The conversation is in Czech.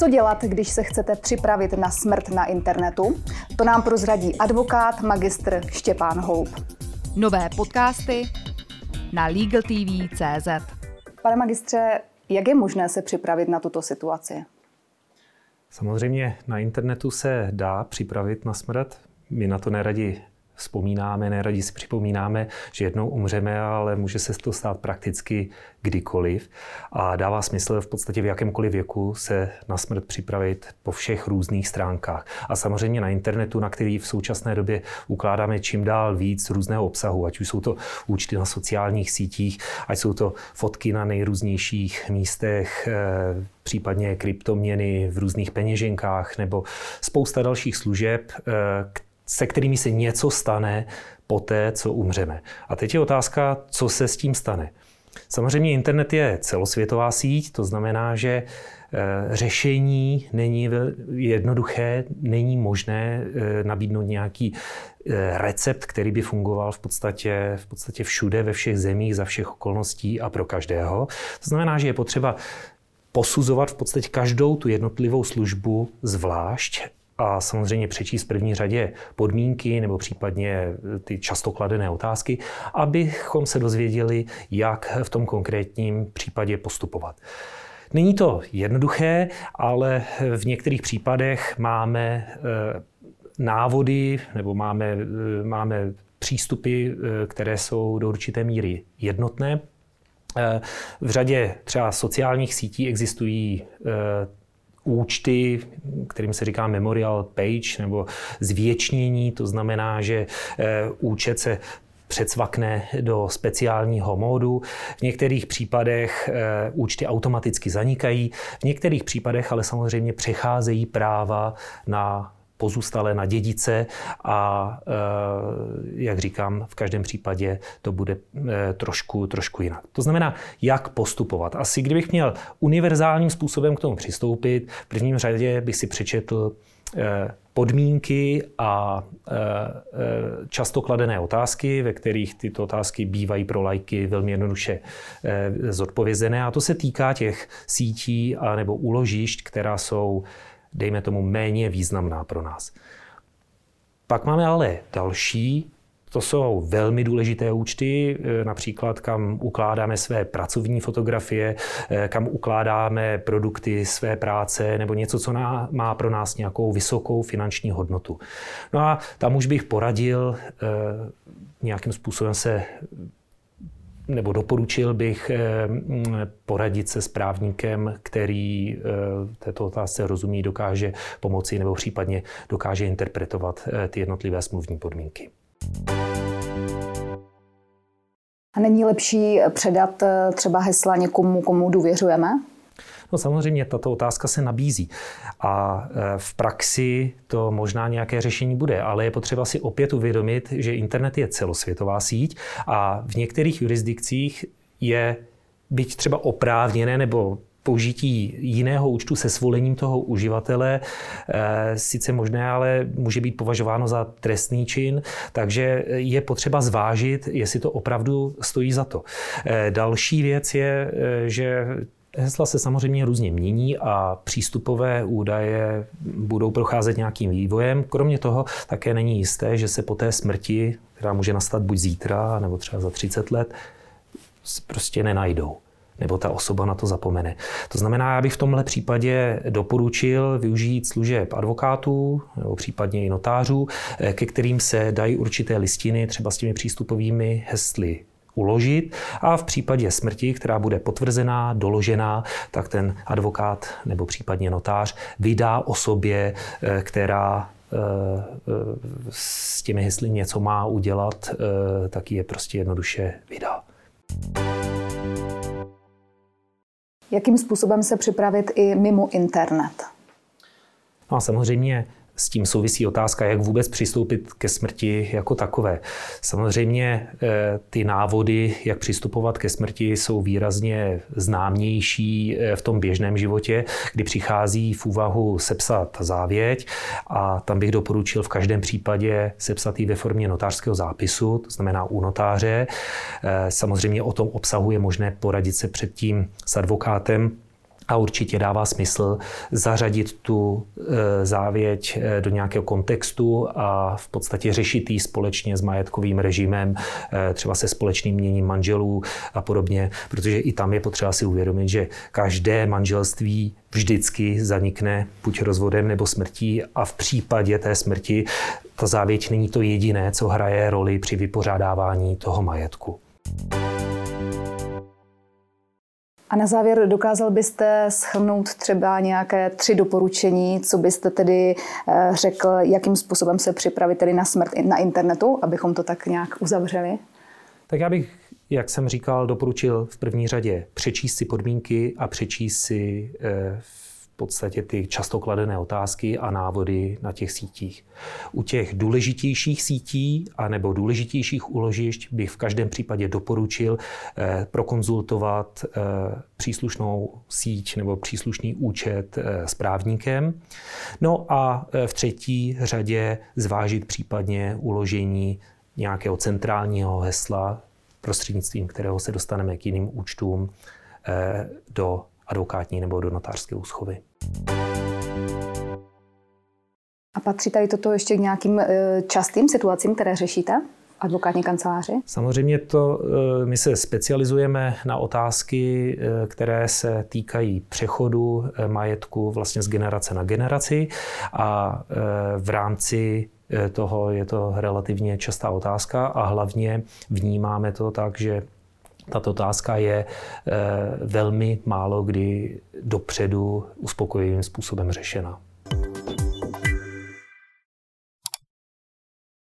Co dělat, když se chcete připravit na smrt na internetu? To nám prozradí advokát, magistr Štěpán Houb. Nové podcasty na LegalTV.cz Pane magistře, jak je možné se připravit na tuto situaci? Samozřejmě na internetu se dá připravit na smrt. My na to neradi vzpomínáme, neradi si připomínáme, že jednou umřeme, ale může se to stát prakticky kdykoliv. A dává smysl v podstatě v jakémkoliv věku se na smrt připravit po všech různých stránkách. A samozřejmě na internetu, na který v současné době ukládáme čím dál víc různého obsahu, ať už jsou to účty na sociálních sítích, ať jsou to fotky na nejrůznějších místech, eh, případně kryptoměny v různých peněženkách nebo spousta dalších služeb, eh, se kterými se něco stane po té, co umřeme. A teď je otázka, co se s tím stane. Samozřejmě internet je celosvětová síť, to znamená, že eh, řešení není jednoduché, není možné eh, nabídnout nějaký eh, recept, který by fungoval v podstatě, v podstatě všude, ve všech zemích, za všech okolností a pro každého. To znamená, že je potřeba posuzovat v podstatě každou tu jednotlivou službu zvlášť a samozřejmě přečíst v první řadě podmínky nebo případně ty často kladené otázky, abychom se dozvěděli, jak v tom konkrétním případě postupovat. Není to jednoduché, ale v některých případech máme eh, návody nebo máme, eh, máme přístupy, eh, které jsou do určité míry jednotné. V řadě třeba sociálních sítí existují účty, kterým se říká memorial page nebo zvětšnění, to znamená, že eh, účet se předsvakne do speciálního módu. V některých případech eh, účty automaticky zanikají, v některých případech ale samozřejmě přecházejí práva na pozůstalé na dědice a eh, jak říkám, v každém případě to bude eh, trošku, trošku jinak. To znamená, jak postupovat. Asi kdybych měl univerzálním způsobem k tomu přistoupit, v prvním řadě bych si přečetl eh, podmínky a často kladené otázky, ve kterých tyto otázky bývají pro lajky velmi jednoduše zodpovězené. A to se týká těch sítí a nebo úložišť, která jsou dejme tomu, méně významná pro nás. Pak máme ale další, to jsou velmi důležité účty, e, například kam ukládáme své pracovní fotografie, e, kam ukládáme produkty své práce nebo něco, co má pro nás nějakou vysokou finanční hodnotu. No a tam už bych poradil e, nějakým způsobem se nebo doporučil bych eh, poradit se s právníkem, který eh, této otázce rozumí, dokáže pomoci nebo případně dokáže interpretovat eh, ty jednotlivé smluvní podmínky. A není lepší předat třeba hesla někomu, komu důvěřujeme? No samozřejmě tato otázka se nabízí a e, v praxi to možná nějaké řešení bude, ale je potřeba si opět uvědomit, že internet je celosvětová síť a v některých jurisdikcích je byť třeba oprávněné nebo použití jiného účtu se svolením toho uživatele e, sice možné, ale může být považováno za trestný čin, takže je potřeba zvážit, jestli to opravdu stojí za to. E, další věc je, že Hesla se samozřejmě různě mění a přístupové údaje budou procházet nějakým vývojem. Kromě toho také není jisté, že se po té smrti, která může nastat buď zítra, nebo třeba za 30 let, prostě nenajdou nebo ta osoba na to zapomene. To znamená, já bych v tomhle případě doporučil využít služeb advokátů nebo případně i notářů, ke kterým se dají určité listiny třeba s těmi přístupovými hesly uložit a v případě smrti, která bude potvrzená, doložená, tak ten advokát nebo případně notář vydá osobě, eh, která eh, eh, s těmi hesly něco má udělat, tak je prostě jednoduše vydá. Jakým způsobem se připravit i mimo internet? No a samozřejmě s tím souvisí otázka, jak vůbec přistoupit ke smrti jako takové. Samozřejmě eh, ty návody, jak přistupovat ke smrti, jsou výrazně známější eh, v tom běžném životě, kdy přichází v úvahu sepsat závěť a tam bych doporučil v každém případě sepsat ji ve formě notářského zápisu, to znamená u notáře. Eh, samozřejmě o tom obsahu je možné poradit se předtím s advokátem, a určitě dává smysl zařadit tu e, závěť e, do nějakého kontextu a v podstatě řešit ji společně s majetkovým režimem, e, třeba se společným měním manželů a podobně, protože i tam je potřeba si uvědomit, že každé manželství vždycky zanikne buď rozvodem nebo smrtí a v případě té smrti ta závěť není to jediné, co hraje roli při vypořádávání toho majetku. A na závěr dokázal byste schrnout třeba nějaké tři doporučení, co byste tedy eh, řekl, jakým způsobem se připravit tedy na smrt na internetu, abychom to tak nějak uzavřeli? Tak já bych, jak jsem říkal, doporučil v první řadě přečíst si podmínky a přečíst si eh, podstatě ty často kladené otázky a návody na těch sítích. U těch důležitějších sítí a nebo důležitějších úložišť bych v každém případě doporučil eh, prokonzultovat eh, příslušnou síť nebo příslušný účet eh, s právníkem. No a eh, v třetí řadě zvážit případně uložení nějakého centrálního hesla, prostřednictvím kterého se dostaneme k jiným účtům eh, do advokátní nebo do notářské úschovy. A patří tady toto ještě k nějakým eh, častým situacím, které řešíte? advokátní kanceláři? Samozřejmě to, eh, my se specializujeme na otázky, eh, které se týkají přechodu majetku vlastně z generace na generaci a v rámci toho je to relativně častá otázka a hlavně vnímáme to tak, že tato otázka je velmi málo kdy dopředu uspokojivým způsobem řešena.